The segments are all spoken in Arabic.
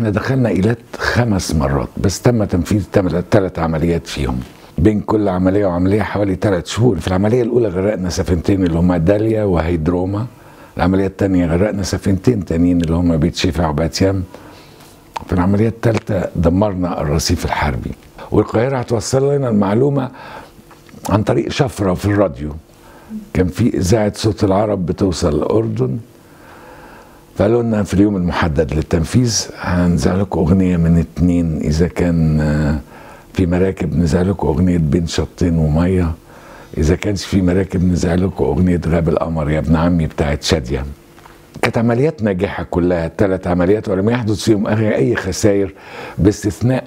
إحنا دخلنا ايلات خمس مرات بس تم تنفيذ ثلاث عمليات فيهم. بين كل عملية وعملية حوالي ثلاث شهور. في العملية الأولى غرقنا سفينتين اللي هما داليا وهيدروما. العملية الثانية غرقنا سفينتين تانيين اللي هما بيت شفا وباتيام في العملية الثالثه دمرنا الرصيف الحربي. والقاهرة هتوصل لنا المعلومة عن طريق شفرة في الراديو. كان في إذاعة صوت العرب بتوصل الأردن. فقالوا لنا في اليوم المحدد للتنفيذ هنذاع لكم أغنية من اتنين إذا كان في مراكب نذاع لكم أغنية بين شطين ومية. إذا كانش في مراكب نذاع لكم أغنية غاب القمر يا ابن عمي بتاعت شادية. كانت عمليات ناجحة كلها الثلاث عمليات ولم يحدث فيهم أي خسائر باستثناء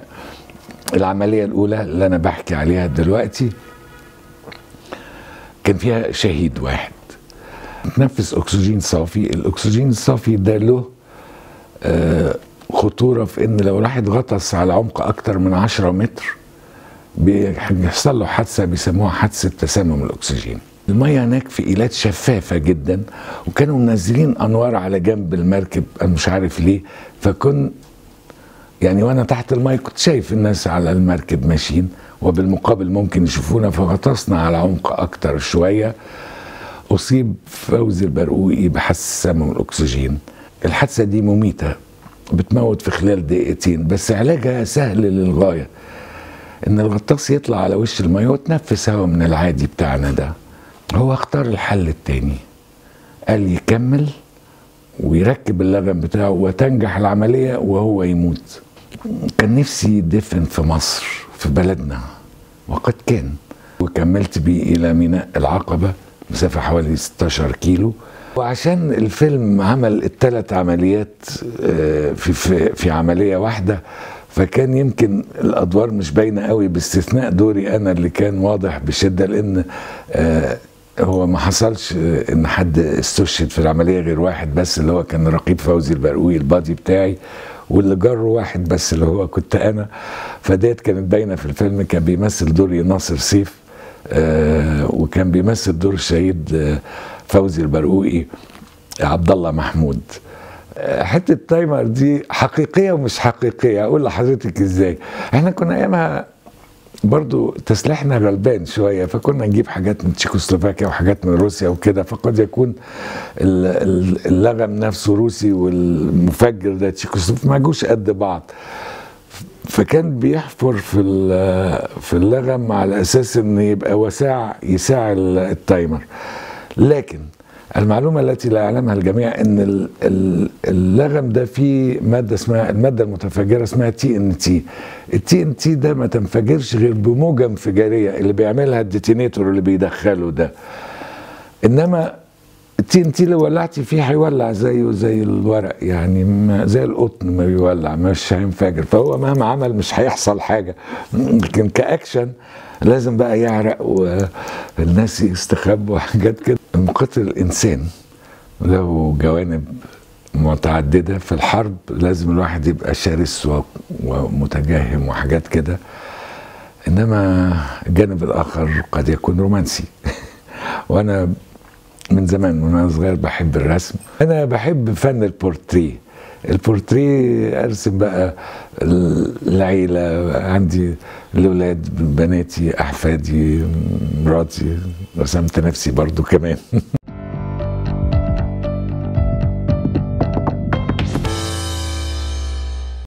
العملية الأولى اللي أنا بحكي عليها دلوقتي. كان فيها شهيد واحد. تنفس أكسجين صافي. الأكسجين الصافي ده له آه خطورة في إن لو راح غطس على عمق أكتر من 10 متر بيحصل له حادثة بيسموها حادثة تسمم الأكسجين. المية هناك في إيلات شفافة جدا وكانوا منزلين أنوار على جنب المركب أنا مش عارف ليه. فكن يعني وأنا تحت المية كنت شايف الناس على المركب ماشيين وبالمقابل ممكن يشوفونا فغطسنا على عمق أكتر شوية. أصيب فوزي البرقوقي بحس تسمم الأكسجين. الحادثة دي مميتة بتموت في خلال دقيقتين بس علاجها سهل للغاية. إن الغطاس يطلع على وش المية وتنفس هوا من العادي بتاعنا ده. هو اختار الحل التاني. قال يكمل ويركب اللغم بتاعه وتنجح العملية وهو يموت. كان نفسي يدفن في مصر في بلدنا وقد كان. وكملت بيه إلى ميناء العقبة. مسافة حوالي 16 كيلو. وعشان الفيلم عمل الثلاث عمليات في, في في عملية واحدة فكان يمكن الأدوار مش باينة قوي باستثناء دوري أنا اللي كان واضح بشدة لأن هو ما حصلش إن حد استشهد في العملية غير واحد بس اللي هو كان رقيب فوزي البرقوي البادي بتاعي واللي جره واحد بس اللي هو كنت أنا. فديت كانت باينة في الفيلم كان بيمثل دوري ناصر سيف. آه وكان بيمثل دور الشهيد آه فوزي البرقوقي عبد الله محمود. آه حتة التايمر دي حقيقية ومش حقيقية؟ أقول لحضرتك إزاي؟ إحنا كنا أيامها برضو تسليحنا غلبان شوية فكنا نجيب حاجات من تشيكوسلوفاكيا وحاجات من روسيا وكده فقد يكون اللغم نفسه روسي والمفجر ده تشيكوسلوفاكي ما جوش قد بعض. فكان بيحفر في في اللغم على أساس إن يبقى وساع يساع ال timer. لكن المعلومة التي لا يعلمها الجميع إن اللغم ده فيه مادة اسمها المادة المتفجرة اسمها TNT ال TNT ده ما تنفجرش غير بموجة انفجارية اللي بيعملها ال detonator اللي بيدخله ده. إنما التي ان تي اللي ولعتي فيه هيولع زيه زي الورق يعني ما زي القطن ما بيولع مش هينفجر. فهو مهما عمل مش هيحصل حاجة. لكن كأكشن لازم بقى يعرق والناس يستخبوا وحاجات كده. المقاتل الإنسان له جوانب متعددة في الحرب لازم الواحد يبقى شرس ومتجهم وحاجات كده. إنما الجانب الآخر قد يكون رومانسي. وأنا من زمان وأنا صغير بحب الرسم. أنا بحب فن البورتريه. البورتريه أرسم بقى العيلة عندي الأولاد بناتي أحفادي مراتي رسمت نفسي برضو كمان.